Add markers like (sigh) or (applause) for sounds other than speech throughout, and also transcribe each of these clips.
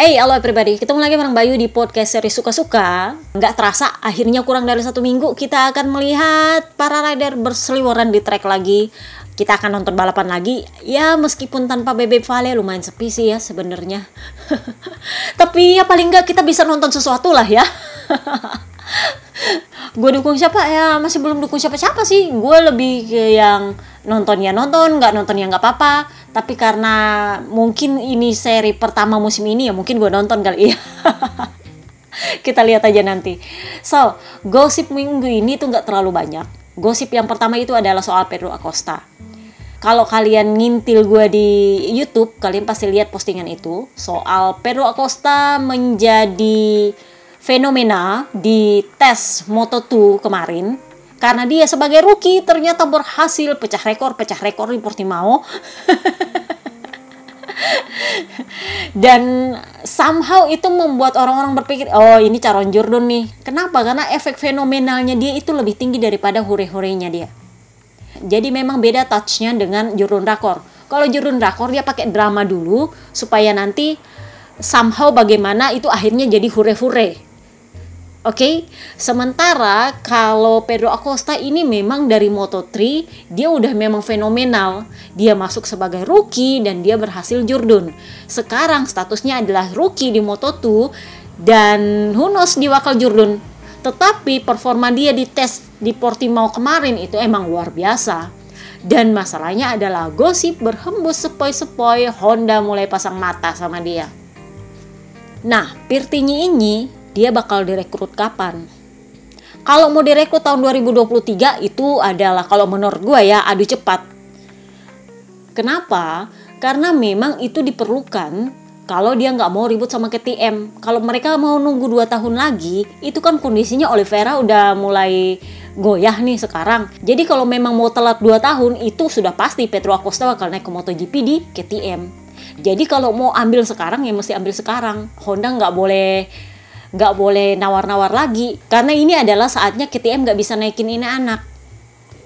Hey, halo everybody. Ketemu lagi bareng Bayu di podcast seri Suka-Suka. Nggak terasa, akhirnya kurang dari satu minggu kita akan melihat para rider berseliweran di track lagi. Kita akan nonton balapan lagi. Ya, meskipun tanpa Bebe Vale lumayan sepi sih ya sebenarnya. (laughs) Tapi ya paling nggak kita bisa nonton sesuatu lah ya. (laughs) gue dukung siapa? Ya masih belum dukung siapa-siapa sih. Gue lebih ke yang nonton ya nonton, nggak nonton ya nggak apa-apa. Tapi karena mungkin ini seri pertama musim ini ya mungkin gue nonton kali ya. (laughs) Kita lihat aja nanti. So gosip minggu ini tuh nggak terlalu banyak. Gosip yang pertama itu adalah soal Pedro Acosta. Kalau kalian ngintil gue di YouTube kalian pasti lihat postingan itu. Soal Pedro Acosta menjadi fenomena di tes Moto2 kemarin. Karena dia sebagai rookie ternyata berhasil pecah rekor pecah rekor di Portimao. (laughs) Dan somehow itu membuat orang-orang berpikir oh ini Caron Jordan nih. Kenapa? Karena efek fenomenalnya dia itu lebih tinggi daripada hure-hurenya dia. Jadi memang beda touchnya dengan Jordan Rakor. Kalau Jordan Rakor dia pakai drama dulu supaya nanti somehow bagaimana itu akhirnya jadi hure-hure Oke, okay? sementara kalau Pedro Acosta ini memang dari Moto3 dia udah memang fenomenal. Dia masuk sebagai rookie dan dia berhasil Jordan. Sekarang statusnya adalah rookie di Moto2 dan who knows di wakal Jordan. Tetapi performa dia di tes di Portimao kemarin itu emang luar biasa. Dan masalahnya adalah gosip berhembus sepoi-sepoi Honda mulai pasang mata sama dia. Nah, Pirtini ini dia bakal direkrut kapan? Kalau mau direkrut tahun 2023 itu adalah kalau menurut gue ya adu cepat. Kenapa? Karena memang itu diperlukan kalau dia nggak mau ribut sama KTM. Kalau mereka mau nunggu 2 tahun lagi, itu kan kondisinya Oliveira udah mulai goyah nih sekarang. Jadi kalau memang mau telat 2 tahun, itu sudah pasti Petro Acosta bakal naik ke MotoGP di KTM. Jadi kalau mau ambil sekarang ya mesti ambil sekarang. Honda nggak boleh nggak boleh nawar-nawar lagi. Karena ini adalah saatnya KTM nggak bisa naikin ini anak.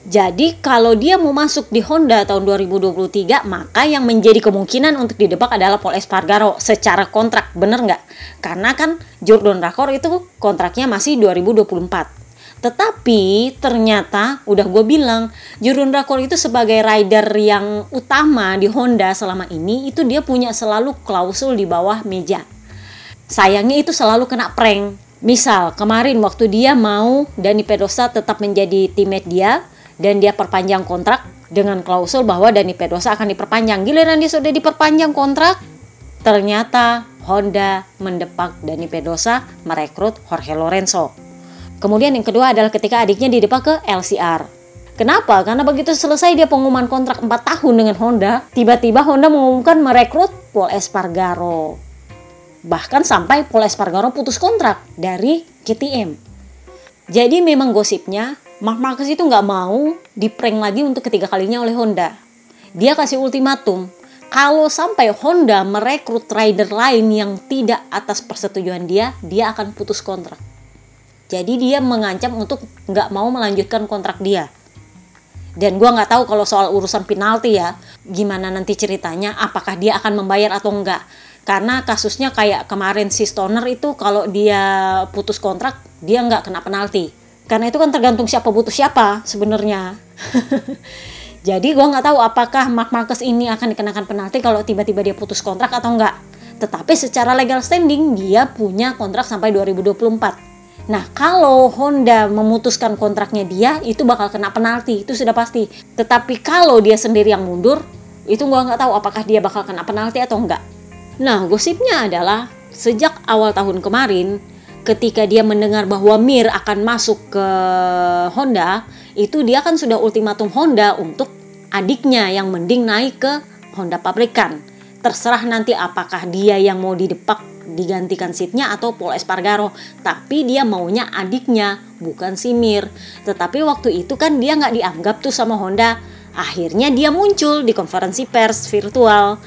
Jadi kalau dia mau masuk di Honda tahun 2023 maka yang menjadi kemungkinan untuk didebak adalah Paul Espargaro secara kontrak. Bener nggak? Karena kan Jordan Rakor itu kontraknya masih 2024 tetapi ternyata udah gue bilang Jordan Rakor itu sebagai rider yang utama di Honda selama ini itu dia punya selalu klausul di bawah meja sayangnya itu selalu kena prank. Misal kemarin waktu dia mau Dani Pedrosa tetap menjadi teammate dia dan dia perpanjang kontrak dengan klausul bahwa Dani Pedrosa akan diperpanjang. Giliran dia sudah diperpanjang kontrak, ternyata Honda mendepak Dani Pedrosa merekrut Jorge Lorenzo. Kemudian yang kedua adalah ketika adiknya didepak ke LCR. Kenapa? Karena begitu selesai dia pengumuman kontrak 4 tahun dengan Honda, tiba-tiba Honda mengumumkan merekrut Paul Espargaro bahkan sampai Paul Espargaro putus kontrak dari KTM. Jadi memang gosipnya Mark Marquez itu nggak mau diprank lagi untuk ketiga kalinya oleh Honda. Dia kasih ultimatum, kalau sampai Honda merekrut rider lain yang tidak atas persetujuan dia, dia akan putus kontrak. Jadi dia mengancam untuk nggak mau melanjutkan kontrak dia. Dan gue nggak tahu kalau soal urusan penalti ya, gimana nanti ceritanya, apakah dia akan membayar atau enggak karena kasusnya kayak kemarin si Stoner itu kalau dia putus kontrak dia nggak kena penalti karena itu kan tergantung siapa butuh siapa sebenarnya (laughs) jadi gue nggak tahu apakah Mark Marcus ini akan dikenakan penalti kalau tiba-tiba dia putus kontrak atau enggak tetapi secara legal standing dia punya kontrak sampai 2024 Nah, kalau Honda memutuskan kontraknya dia, itu bakal kena penalti, itu sudah pasti. Tetapi kalau dia sendiri yang mundur, itu gue nggak tahu apakah dia bakal kena penalti atau enggak. Nah, gosipnya adalah sejak awal tahun kemarin ketika dia mendengar bahwa Mir akan masuk ke Honda, itu dia kan sudah ultimatum Honda untuk adiknya yang mending naik ke Honda pabrikan. Terserah nanti apakah dia yang mau didepak digantikan seatnya atau Paul Espargaro. Tapi dia maunya adiknya, bukan si Mir. Tetapi waktu itu kan dia nggak dianggap tuh sama Honda. Akhirnya dia muncul di konferensi pers virtual.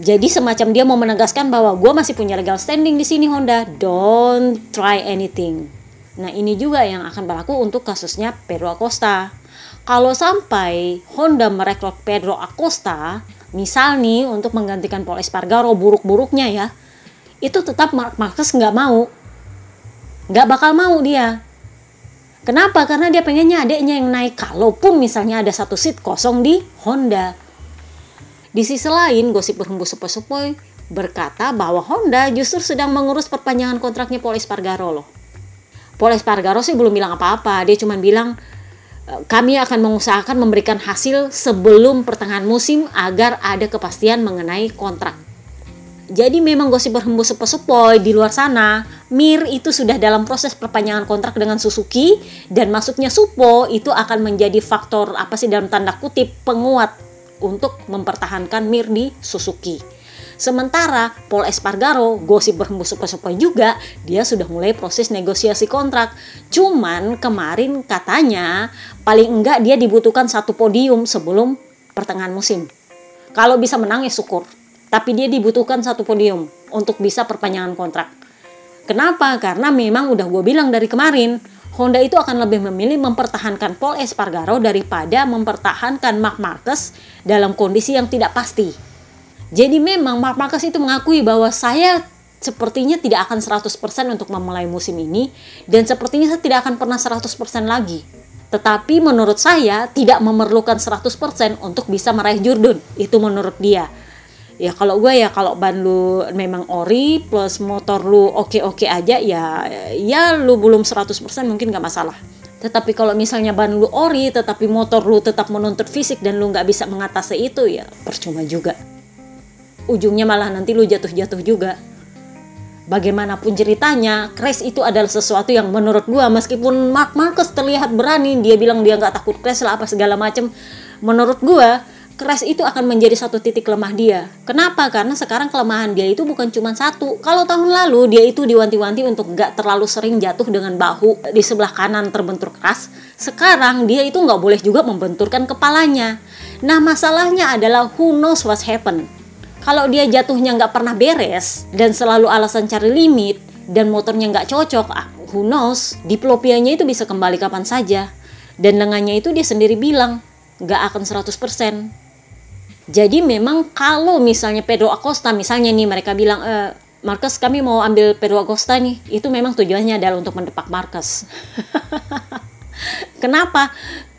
Jadi semacam dia mau menegaskan bahwa gue masih punya legal standing di sini Honda. Don't try anything. Nah ini juga yang akan berlaku untuk kasusnya Pedro Acosta. Kalau sampai Honda merekrut Pedro Acosta, misal nih untuk menggantikan Paul Espargaro buruk-buruknya ya, itu tetap Mark Marquez nggak mau nggak bakal mau dia kenapa karena dia pengennya adiknya yang naik kalaupun misalnya ada satu seat kosong di Honda di sisi lain gosip berhembus sepoi-sepoi berkata bahwa Honda justru sedang mengurus perpanjangan kontraknya Paul Espargaro loh Paul Espargaro sih belum bilang apa-apa dia cuma bilang kami akan mengusahakan memberikan hasil sebelum pertengahan musim agar ada kepastian mengenai kontrak. Jadi memang gosip berhembus sepoi-sepoi di luar sana, Mir itu sudah dalam proses perpanjangan kontrak dengan Suzuki dan masuknya Supo itu akan menjadi faktor apa sih dalam tanda kutip penguat untuk mempertahankan Mir di Suzuki. Sementara Paul Espargaro, gosip berhembus sepoi-sepoi juga, dia sudah mulai proses negosiasi kontrak. Cuman kemarin katanya paling enggak dia dibutuhkan satu podium sebelum pertengahan musim. Kalau bisa menang ya syukur. Tapi dia dibutuhkan satu podium untuk bisa perpanjangan kontrak. Kenapa? Karena memang udah gue bilang dari kemarin, Honda itu akan lebih memilih mempertahankan Paul Espargaro daripada mempertahankan Mark Marquez dalam kondisi yang tidak pasti. Jadi memang Mark Marquez itu mengakui bahwa saya sepertinya tidak akan 100% untuk memulai musim ini dan sepertinya saya tidak akan pernah 100% lagi. Tetapi menurut saya tidak memerlukan 100% untuk bisa meraih Jordan. Itu menurut dia. Ya kalau gue ya kalau ban lu memang ori plus motor lu oke-oke aja ya ya lu belum 100% mungkin gak masalah. Tetapi kalau misalnya ban lu ori tetapi motor lu tetap menuntut fisik dan lu nggak bisa mengatasi itu ya percuma juga ujungnya malah nanti lu jatuh-jatuh juga. Bagaimanapun ceritanya, crash itu adalah sesuatu yang menurut gua meskipun Mark Marcus terlihat berani, dia bilang dia nggak takut crash lah apa segala macem. Menurut gua, crash itu akan menjadi satu titik lemah dia. Kenapa? Karena sekarang kelemahan dia itu bukan cuma satu. Kalau tahun lalu dia itu diwanti-wanti untuk nggak terlalu sering jatuh dengan bahu di sebelah kanan terbentur keras. Sekarang dia itu nggak boleh juga membenturkan kepalanya. Nah masalahnya adalah who knows what happened kalau dia jatuhnya nggak pernah beres dan selalu alasan cari limit dan motornya nggak cocok, ah, who knows, diplopianya itu bisa kembali kapan saja. Dan lengannya itu dia sendiri bilang nggak akan 100%. Jadi memang kalau misalnya Pedro Acosta misalnya nih mereka bilang e, Marcus kami mau ambil Pedro Acosta nih, itu memang tujuannya adalah untuk mendepak Marcus. (laughs) Kenapa?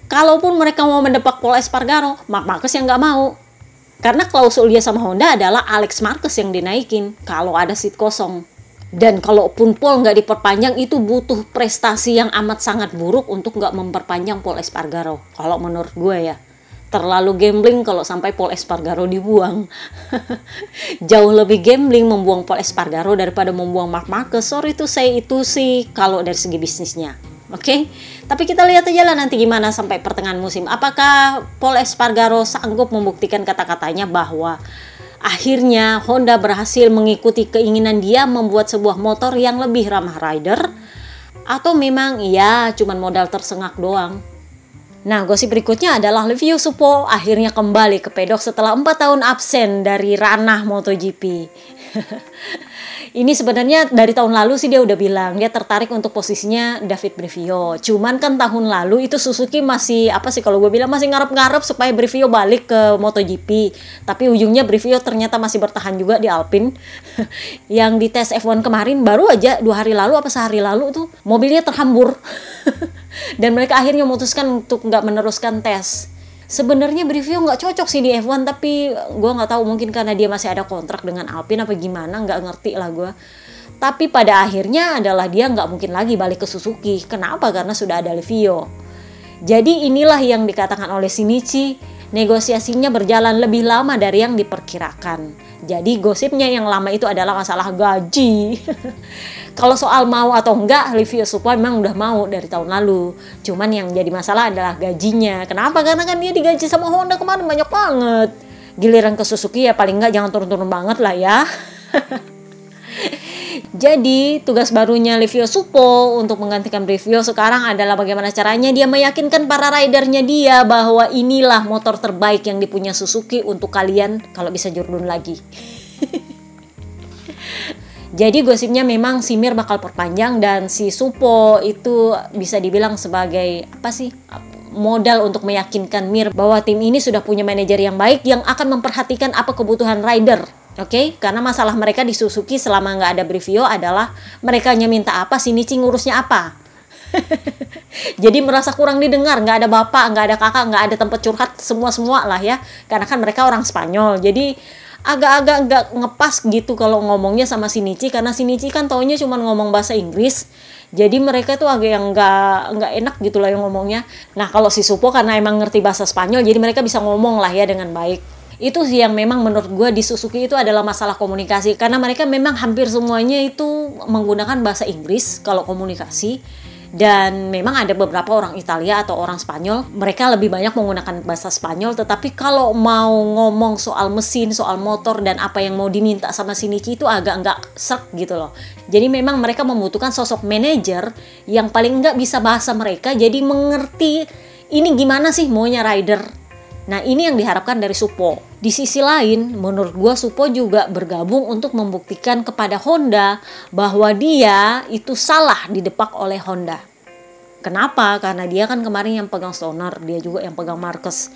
Kalaupun mereka mau mendepak Paul Espargaro, Mark Marcus yang nggak mau. Karena klausul dia sama Honda adalah Alex Marquez yang dinaikin kalau ada seat kosong. Dan kalaupun Paul nggak diperpanjang itu butuh prestasi yang amat sangat buruk untuk nggak memperpanjang Paul Espargaro. Kalau menurut gue ya. Terlalu gambling kalau sampai Paul Espargaro dibuang. (laughs) Jauh lebih gambling membuang Paul Espargaro daripada membuang Mark Marquez. Sorry itu saya itu sih kalau dari segi bisnisnya. Oke, okay? tapi kita lihat aja lah nanti gimana sampai pertengahan musim. Apakah Paul Espargaro sanggup membuktikan kata-katanya bahwa akhirnya Honda berhasil mengikuti keinginan dia membuat sebuah motor yang lebih ramah rider? Atau memang iya cuman modal tersengak doang? Nah, gosip berikutnya adalah Livio Supo akhirnya kembali ke pedok setelah 4 tahun absen dari ranah MotoGP. (laughs) ini sebenarnya dari tahun lalu sih dia udah bilang dia tertarik untuk posisinya David Brivio. Cuman kan tahun lalu itu Suzuki masih apa sih kalau gue bilang masih ngarep-ngarep supaya Brivio balik ke MotoGP. Tapi ujungnya Brivio ternyata masih bertahan juga di Alpine. (laughs) Yang di tes F1 kemarin baru aja dua hari lalu apa sehari lalu tuh mobilnya terhambur. (laughs) Dan mereka akhirnya memutuskan untuk nggak meneruskan tes sebenarnya Brivio nggak cocok sih di F1 tapi gue nggak tahu mungkin karena dia masih ada kontrak dengan Alpine apa gimana nggak ngerti lah gue tapi pada akhirnya adalah dia nggak mungkin lagi balik ke Suzuki. Kenapa? Karena sudah ada Livio. Jadi inilah yang dikatakan oleh Shinichi negosiasinya berjalan lebih lama dari yang diperkirakan jadi gosipnya yang lama itu adalah masalah gaji. (laughs) Kalau soal mau atau enggak, Livio Suppo memang udah mau dari tahun lalu. Cuman yang jadi masalah adalah gajinya. Kenapa? Karena kan dia digaji sama Honda kemarin banyak banget. Giliran ke Suzuki ya paling enggak jangan turun-turun banget lah ya. (laughs) Jadi tugas barunya Livio Supo untuk menggantikan Brivio sekarang adalah bagaimana caranya dia meyakinkan para ridernya dia bahwa inilah motor terbaik yang dipunya Suzuki untuk kalian kalau bisa jurdun lagi. (laughs) Jadi gosipnya memang si Mir bakal perpanjang dan si Supo itu bisa dibilang sebagai apa sih modal untuk meyakinkan Mir bahwa tim ini sudah punya manajer yang baik yang akan memperhatikan apa kebutuhan rider Oke, okay? karena masalah mereka di Suzuki selama nggak ada Brivio adalah mereka hanya minta apa, Shinichi ngurusnya apa. (laughs) Jadi merasa kurang didengar, nggak ada bapak, nggak ada kakak, nggak ada tempat curhat semua semua lah ya. Karena kan mereka orang Spanyol, jadi agak-agak nggak ngepas gitu kalau ngomongnya sama Shinichi karena Shinichi kan taunya cuma ngomong bahasa Inggris. Jadi mereka tuh agak yang nggak nggak enak gitu lah yang ngomongnya. Nah kalau si Supo karena emang ngerti bahasa Spanyol, jadi mereka bisa ngomong lah ya dengan baik itu sih yang memang menurut gue di Suzuki itu adalah masalah komunikasi. Karena mereka memang hampir semuanya itu menggunakan bahasa Inggris kalau komunikasi. Dan memang ada beberapa orang Italia atau orang Spanyol. Mereka lebih banyak menggunakan bahasa Spanyol. Tetapi kalau mau ngomong soal mesin soal motor dan apa yang mau diminta sama Shinichi itu agak nggak serk gitu loh. Jadi memang mereka membutuhkan sosok manajer yang paling nggak bisa bahasa mereka. Jadi mengerti ini gimana sih maunya rider Nah ini yang diharapkan dari Supo. Di sisi lain, menurut gua Supo juga bergabung untuk membuktikan kepada Honda bahwa dia itu salah didepak oleh Honda. Kenapa? Karena dia kan kemarin yang pegang Stoner, dia juga yang pegang Marcus.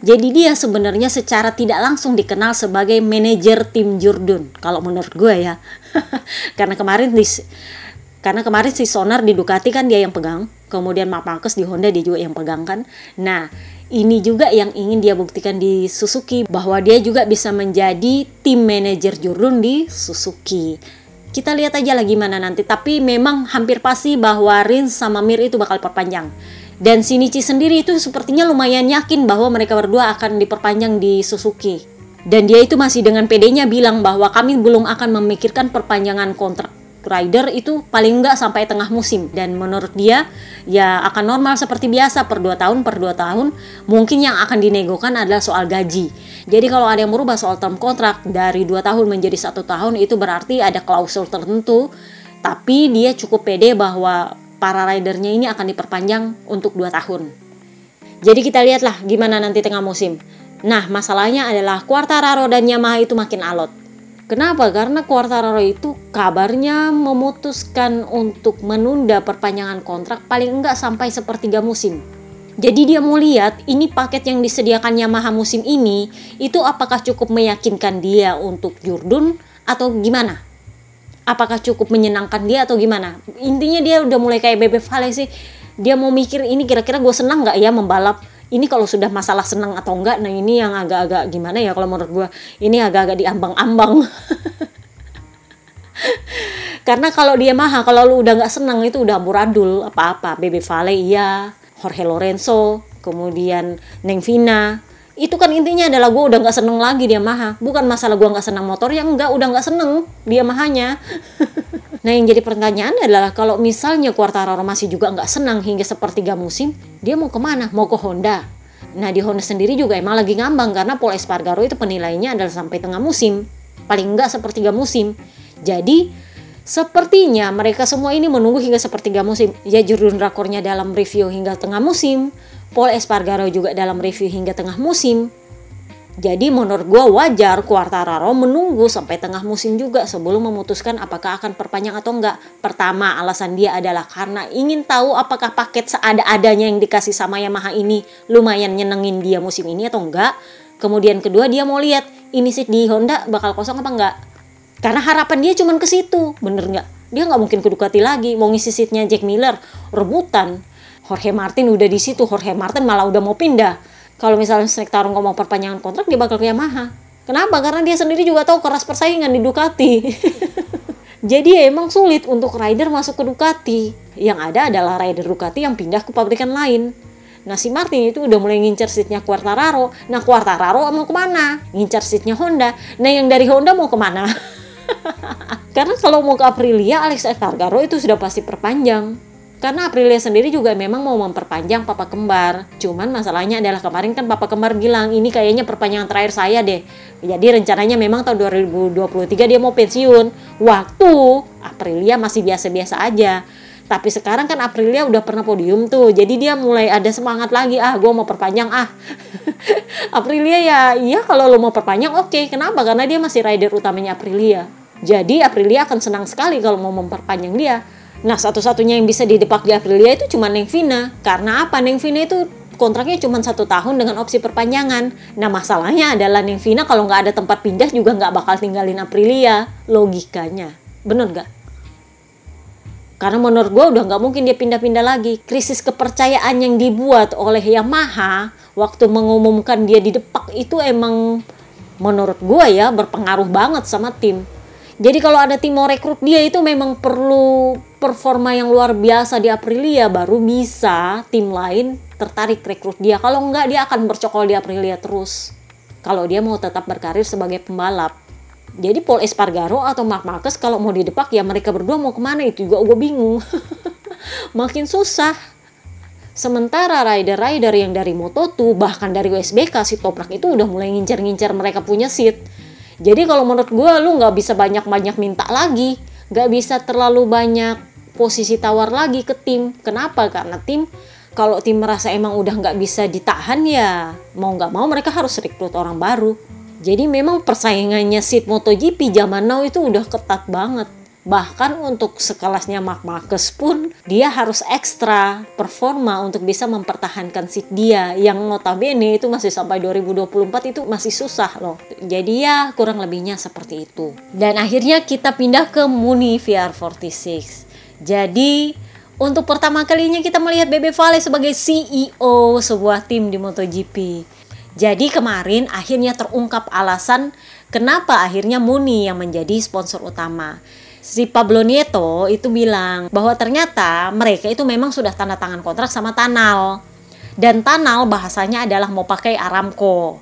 Jadi dia sebenarnya secara tidak langsung dikenal sebagai manajer tim Jurdun. Kalau menurut gue ya. (laughs) karena kemarin di karena kemarin si Sonar di Ducati kan dia yang pegang, kemudian Marcus di Honda dia juga yang pegang kan. Nah, ini juga yang ingin dia buktikan di Suzuki bahwa dia juga bisa menjadi tim manajer Jurun di Suzuki. Kita lihat aja lah gimana nanti. Tapi memang hampir pasti bahwa Rin sama Mir itu bakal perpanjang. Dan Shinichi sendiri itu sepertinya lumayan yakin bahwa mereka berdua akan diperpanjang di Suzuki. Dan dia itu masih dengan pedenya bilang bahwa kami belum akan memikirkan perpanjangan kontrak rider itu paling enggak sampai tengah musim. Dan menurut dia ya akan normal seperti biasa per 2 tahun per 2 tahun mungkin yang akan dinegokan adalah soal gaji. Jadi kalau ada yang berubah soal term kontrak dari 2 tahun menjadi satu tahun itu berarti ada klausul tertentu. Tapi dia cukup pede bahwa para ridernya ini akan diperpanjang untuk 2 tahun. Jadi kita lihatlah gimana nanti tengah musim. Nah masalahnya adalah Quartararo dan Yamaha itu makin alot Kenapa? Karena Quartararo itu kabarnya memutuskan untuk menunda perpanjangan kontrak paling enggak sampai sepertiga musim. Jadi dia mau lihat ini paket yang disediakan Yamaha musim ini itu apakah cukup meyakinkan dia untuk Jurdun atau gimana? Apakah cukup menyenangkan dia atau gimana? Intinya dia udah mulai kayak Bebe Vale sih. Dia mau mikir ini kira-kira gue senang nggak ya membalap ini kalau sudah masalah senang atau enggak nah ini yang agak-agak gimana ya kalau menurut gue ini agak-agak diambang-ambang. (laughs) Karena kalau dia maha kalau lu udah nggak senang itu udah amburadul apa-apa. Bebe Vale iya. Jorge Lorenzo kemudian Neng Vina. Itu kan intinya adalah gue udah nggak seneng lagi dia maha. Bukan masalah gue nggak senang motor yang enggak udah nggak seneng dia mahanya (laughs) nah yang jadi pertanyaan adalah kalau misalnya Quartararo masih juga nggak senang hingga sepertiga musim dia mau ke mana mau ke Honda nah di Honda sendiri juga emang lagi ngambang karena Paul Espargaro itu penilainya adalah sampai tengah musim paling enggak sepertiga musim jadi Sepertinya mereka semua ini menunggu hingga sepertiga musim. Ya jurun rakornya dalam review hingga tengah musim. Paul Espargaro juga dalam review hingga tengah musim. Jadi menurut gue wajar Quartararo menunggu sampai tengah musim juga sebelum memutuskan apakah akan perpanjang atau enggak. Pertama alasan dia adalah karena ingin tahu apakah paket seada-adanya yang dikasih sama Yamaha ini lumayan nyenengin dia musim ini atau enggak. Kemudian kedua dia mau lihat ini seat di Honda bakal kosong apa enggak. Karena harapan dia cuma ke situ, bener nggak? Dia nggak mungkin ke Ducati lagi, mau ngisi seatnya Jack Miller, rebutan. Jorge Martin udah di situ, Jorge Martin malah udah mau pindah. Kalau misalnya Snake Tarung ngomong perpanjangan kontrak, dia bakal ke Yamaha. Kenapa? Karena dia sendiri juga tahu keras persaingan di Ducati. (laughs) Jadi ya emang sulit untuk rider masuk ke Ducati. Yang ada adalah rider Ducati yang pindah ke pabrikan lain. Nah si Martin itu udah mulai ngincar seatnya Quartararo. Nah Quartararo mau ke mana? Ngincar seatnya Honda. Nah yang dari Honda mau ke mana? (laughs) Karena kalau mau ke Aprilia, Alex Espargaro itu sudah pasti perpanjang. Karena Aprilia sendiri juga memang mau memperpanjang papa kembar. Cuman masalahnya adalah kemarin kan papa kembar bilang ini kayaknya perpanjangan terakhir saya deh. Jadi rencananya memang tahun 2023 dia mau pensiun. Waktu Aprilia masih biasa-biasa aja. Tapi sekarang kan Aprilia udah pernah podium tuh. Jadi dia mulai ada semangat lagi. Ah gue mau perpanjang ah. (laughs) Aprilia ya iya kalau lo mau perpanjang oke. Okay. Kenapa? Karena dia masih rider utamanya Aprilia. Jadi Aprilia akan senang sekali kalau mau memperpanjang dia Nah satu-satunya yang bisa didepak di Aprilia itu cuma Neng Vina. Karena apa? Neng Vina itu kontraknya cuma satu tahun dengan opsi perpanjangan. Nah masalahnya adalah Nevina kalau nggak ada tempat pindah juga nggak bakal tinggalin Aprilia. Logikanya. Bener nggak? Karena menurut gue udah nggak mungkin dia pindah-pindah lagi. Krisis kepercayaan yang dibuat oleh Yamaha waktu mengumumkan dia di depak itu emang menurut gue ya berpengaruh banget sama tim. Jadi kalau ada tim mau rekrut dia itu memang perlu performa yang luar biasa di Aprilia baru bisa tim lain tertarik rekrut dia. Kalau enggak dia akan bercokol di Aprilia terus. Kalau dia mau tetap berkarir sebagai pembalap. Jadi Paul Espargaro atau Mark Marquez kalau mau didepak ya mereka berdua mau ke mana itu juga gue bingung. (laughs) Makin susah. Sementara rider-rider yang dari Moto2 bahkan dari USBK si Toprak itu udah mulai ngincer-ngincer mereka punya seat. Jadi kalau menurut gue lu nggak bisa banyak-banyak minta lagi. Nggak bisa terlalu banyak posisi tawar lagi ke tim. Kenapa? Karena tim kalau tim merasa emang udah nggak bisa ditahan ya mau nggak mau mereka harus rekrut orang baru. Jadi memang persaingannya seat MotoGP zaman now itu udah ketat banget. Bahkan untuk sekelasnya Mark Marquez pun dia harus ekstra performa untuk bisa mempertahankan seat dia yang notabene itu masih sampai 2024 itu masih susah loh. Jadi ya kurang lebihnya seperti itu. Dan akhirnya kita pindah ke Muni VR46. Jadi untuk pertama kalinya kita melihat Bebe Vale sebagai CEO sebuah tim di MotoGP. Jadi kemarin akhirnya terungkap alasan kenapa akhirnya Muni yang menjadi sponsor utama. Si Pablo Nieto itu bilang bahwa ternyata mereka itu memang sudah tanda tangan kontrak sama Tanal. Dan Tanal bahasanya adalah mau pakai Aramco.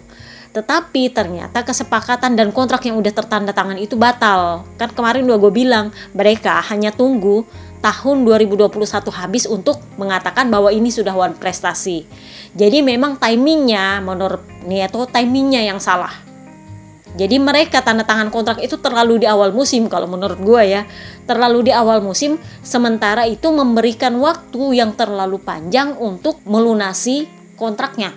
Tetapi ternyata kesepakatan dan kontrak yang udah tertanda tangan itu batal. Kan kemarin udah gue bilang mereka hanya tunggu tahun 2021 habis untuk mengatakan bahwa ini sudah one prestasi. Jadi memang timingnya menurut Nieto timingnya yang salah. Jadi mereka tanda tangan kontrak itu terlalu di awal musim kalau menurut gue ya. Terlalu di awal musim sementara itu memberikan waktu yang terlalu panjang untuk melunasi kontraknya.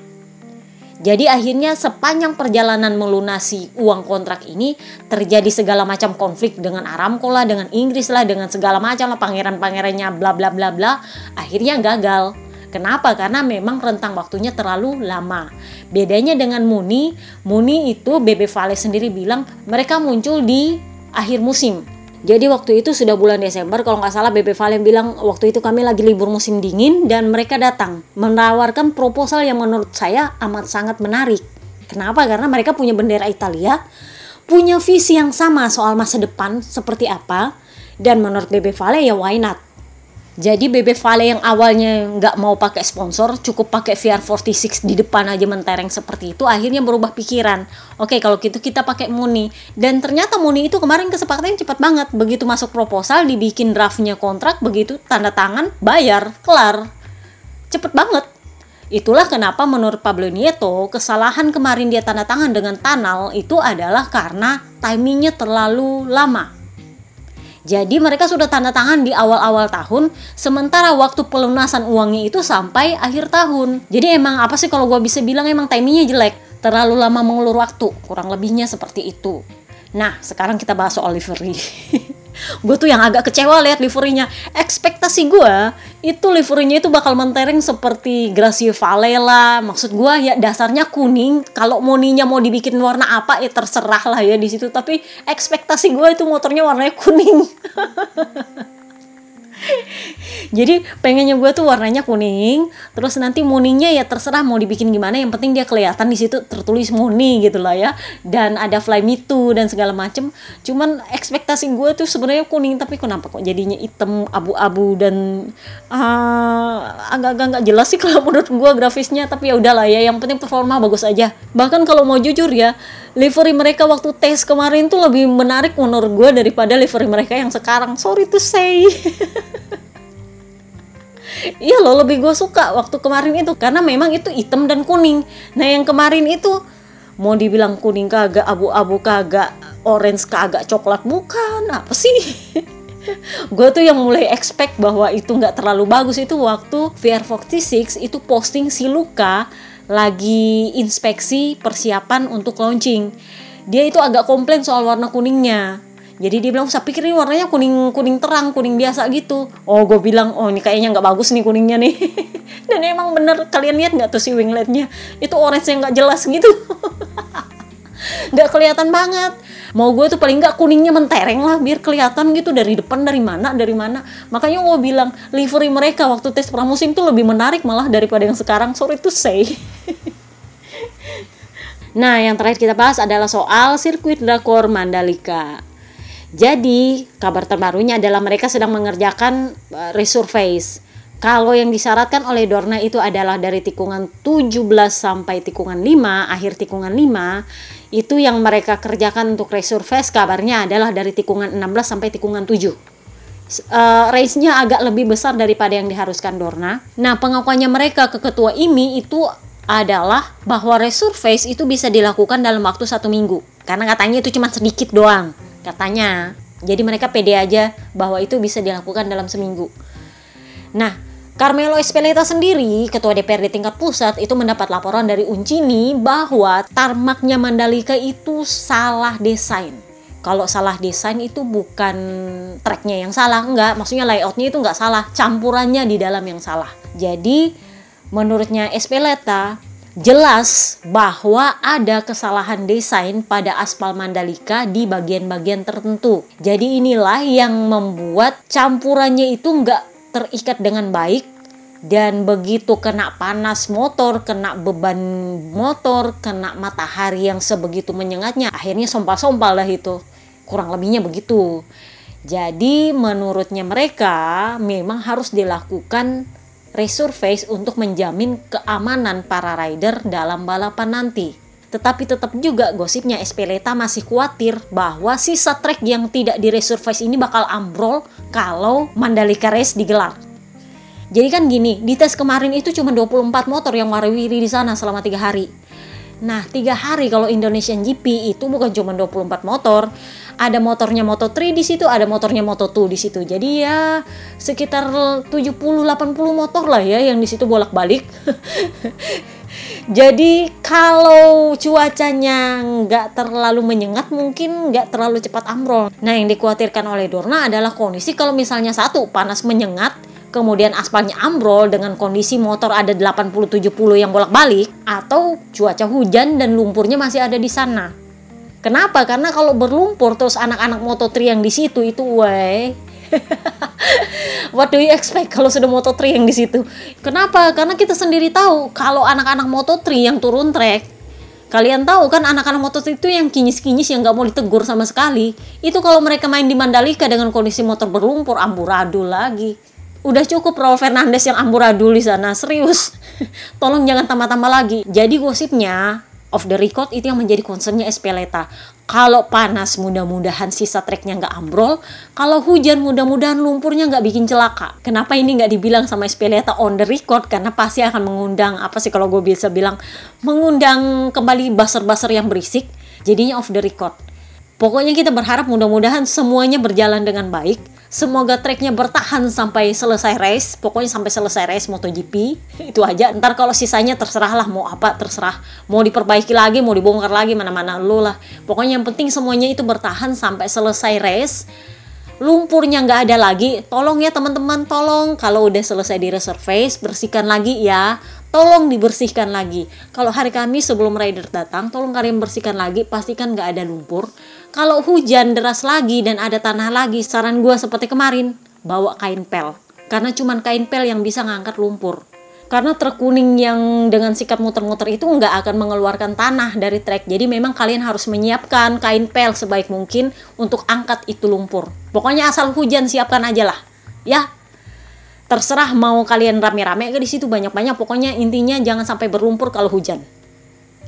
Jadi akhirnya sepanjang perjalanan melunasi uang kontrak ini terjadi segala macam konflik dengan Aramco lah, dengan Inggris lah, dengan segala macam lah pangeran-pangerannya bla bla bla bla. Akhirnya gagal. Kenapa? Karena memang rentang waktunya terlalu lama. Bedanya dengan Muni, Muni itu BB Vale sendiri bilang mereka muncul di akhir musim. Jadi waktu itu sudah bulan Desember, kalau nggak salah BB Vale bilang waktu itu kami lagi libur musim dingin dan mereka datang menawarkan proposal yang menurut saya amat sangat menarik. Kenapa? Karena mereka punya bendera Italia, punya visi yang sama soal masa depan seperti apa, dan menurut BB Vale ya why not? Jadi BB Vale yang awalnya nggak mau pakai sponsor, cukup pakai VR46 di depan aja mentereng seperti itu, akhirnya berubah pikiran. Oke, kalau gitu kita pakai Muni. Dan ternyata Muni itu kemarin kesepakatannya cepat banget. Begitu masuk proposal, dibikin draftnya kontrak, begitu tanda tangan, bayar, kelar. Cepet banget. Itulah kenapa menurut Pablo Nieto, kesalahan kemarin dia tanda tangan dengan Tanal itu adalah karena timingnya terlalu lama jadi mereka sudah tanda tangan di awal-awal tahun, sementara waktu pelunasan uangnya itu sampai akhir tahun. Jadi emang apa sih kalau gue bisa bilang emang timingnya jelek, terlalu lama mengulur waktu, kurang lebihnya seperti itu. Nah, sekarang kita bahas soal livery. (laughs) gue tuh yang agak kecewa lihat liverynya. Ekspektasi gue itu liverynya itu bakal mentereng seperti Gracie Vale lah. Maksud gue ya dasarnya kuning. Kalau moninya mau dibikin warna apa ya terserah lah ya di situ. Tapi ekspektasi gue itu motornya warnanya kuning. (laughs) jadi pengennya gue tuh warnanya kuning terus nanti muninya ya terserah mau dibikin gimana yang penting dia kelihatan di situ tertulis muni gitu lah ya. Dan ada fly me too dan segala macem. Cuman ekspektasi gue tuh sebenarnya kuning tapi kenapa kok jadinya hitam abu-abu dan uh, agak-agak nggak jelas sih kalau (laughs) menurut gue grafisnya. Tapi ya udahlah ya yang penting performa bagus aja. Bahkan kalau mau jujur ya livery mereka waktu tes kemarin tuh lebih menarik menurut gue daripada livery mereka yang sekarang. Sorry to say. (laughs) Iya loh lebih gue suka waktu kemarin itu. Karena memang itu hitam dan kuning. Nah yang kemarin itu mau dibilang kuning kagak abu-abu kagak orange kagak coklat bukan. Apa sih? (laughs) gue tuh yang mulai expect bahwa itu nggak terlalu bagus. Itu waktu VR46 itu posting si Luka lagi inspeksi persiapan untuk launching. Dia itu agak komplain soal warna kuningnya. Jadi dia bilang, saya pikir ini warnanya kuning kuning terang, kuning biasa gitu. Oh, gue bilang, oh ini kayaknya nggak bagus nih kuningnya nih. (laughs) dan emang bener kalian lihat nggak tuh si wingletnya itu orange yang nggak jelas gitu (laughs) nggak kelihatan banget. Mau gue tuh paling nggak kuningnya mentereng lah biar kelihatan gitu dari depan dari mana dari mana. Makanya gue bilang livery mereka waktu tes pramusim tuh lebih menarik malah daripada yang sekarang. Sorry to say. (laughs) Nah yang terakhir kita bahas adalah soal sirkuit Dakor Mandalika. Jadi kabar terbarunya adalah mereka sedang mengerjakan uh, resurface. Kalau yang disyaratkan oleh Dorna itu adalah dari tikungan 17 sampai tikungan 5, akhir tikungan 5, itu yang mereka kerjakan untuk resurface kabarnya adalah dari tikungan 16 sampai tikungan 7. Uh, race-nya agak lebih besar daripada yang diharuskan Dorna. Nah, pengakuannya mereka ke ketua IMI itu adalah bahwa resurface itu bisa dilakukan dalam waktu satu minggu. Karena katanya itu cuma sedikit doang, katanya. Jadi mereka pede aja bahwa itu bisa dilakukan dalam seminggu. Nah, Carmelo Espeleta sendiri, ketua DPRD tingkat pusat, itu mendapat laporan dari Uncini bahwa tarmaknya Mandalika itu salah desain. Kalau salah desain itu bukan tracknya yang salah, enggak. Maksudnya layoutnya itu enggak salah, campurannya di dalam yang salah. Jadi, menurutnya Espeleta, jelas bahwa ada kesalahan desain pada aspal Mandalika di bagian-bagian tertentu. Jadi inilah yang membuat campurannya itu enggak terikat dengan baik dan begitu kena panas motor, kena beban motor, kena matahari yang sebegitu menyengatnya, akhirnya sompal-sompal lah itu. Kurang lebihnya begitu. Jadi menurutnya mereka memang harus dilakukan resurface untuk menjamin keamanan para rider dalam balapan nanti. Tetapi tetap juga gosipnya Espeleta masih khawatir bahwa sisa trek yang tidak di resurface ini bakal ambrol kalau Mandalika Race digelar. Jadi kan gini, di tes kemarin itu cuma 24 motor yang warawiri di sana selama tiga hari. Nah, tiga hari kalau Indonesian GP itu bukan cuma 24 motor, ada motornya Moto3 di situ, ada motornya Moto2 di situ. Jadi ya sekitar 70 80 motor lah ya yang di situ bolak-balik. (laughs) Jadi kalau cuacanya nggak terlalu menyengat mungkin nggak terlalu cepat ambrol. Nah yang dikhawatirkan oleh Dorna adalah kondisi kalau misalnya satu panas menyengat kemudian aspalnya ambrol dengan kondisi motor ada 80-70 yang bolak-balik atau cuaca hujan dan lumpurnya masih ada di sana. Kenapa? Karena kalau berlumpur terus anak-anak Moto3 yang di situ itu weh (laughs) What do you expect kalau sudah Moto3 yang di situ? Kenapa? Karena kita sendiri tahu kalau anak-anak Moto3 yang turun trek, kalian tahu kan anak-anak Moto3 itu yang kinyis-kinyis yang nggak mau ditegur sama sekali. Itu kalau mereka main di Mandalika dengan kondisi motor berlumpur amburadul lagi. Udah cukup Raul Fernandez yang amburadul di sana, serius. (laughs) Tolong jangan tambah-tambah lagi. Jadi gosipnya off the record itu yang menjadi concernnya Espeleta. Kalau panas mudah-mudahan sisa treknya nggak ambrol. Kalau hujan mudah-mudahan lumpurnya nggak bikin celaka. Kenapa ini nggak dibilang sama Espeleta on the record? Karena pasti akan mengundang apa sih kalau gue bisa bilang mengundang kembali baser-baser yang berisik. Jadinya off the record. Pokoknya kita berharap mudah-mudahan semuanya berjalan dengan baik Semoga treknya bertahan sampai selesai race, pokoknya sampai selesai race MotoGP. (laughs) Itu aja. Ntar kalau sisanya terserah lah mau apa terserah. Mau diperbaiki lagi, mau dibongkar lagi mana-mana lu lah. Pokoknya yang penting semuanya itu bertahan sampai selesai race. Lumpurnya nggak ada lagi. Tolong ya teman-teman, tolong kalau udah selesai di resurface bersihkan lagi ya. Tolong dibersihkan lagi. Kalau hari Kamis sebelum rider datang, tolong kalian bersihkan lagi, pastikan nggak ada lumpur kalau hujan deras lagi dan ada tanah lagi, saran gue seperti kemarin, bawa kain pel. Karena cuman kain pel yang bisa ngangkat lumpur. Karena truk kuning yang dengan sikap muter-muter itu nggak akan mengeluarkan tanah dari trek. Jadi memang kalian harus menyiapkan kain pel sebaik mungkin untuk angkat itu lumpur. Pokoknya asal hujan siapkan aja lah. Ya, terserah mau kalian rame-rame ke di situ banyak-banyak. Pokoknya intinya jangan sampai berlumpur kalau hujan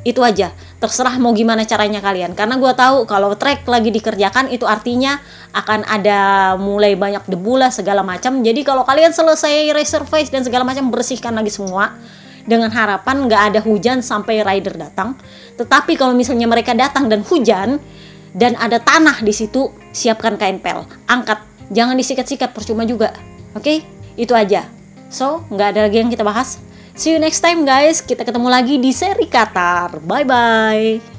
itu aja. Terserah mau gimana caranya kalian. Karena gue tahu kalau track lagi dikerjakan itu artinya akan ada mulai banyak debu lah segala macam. Jadi kalau kalian selesai resurface dan segala macam bersihkan lagi semua. Dengan harapan nggak ada hujan sampai rider datang. Tetapi kalau misalnya mereka datang dan hujan dan ada tanah di situ siapkan kain pel. Angkat. Jangan disikat-sikat percuma juga. Oke? Okay? itu aja. So nggak ada lagi yang kita bahas See you next time guys. Kita ketemu lagi di seri Qatar. Bye bye.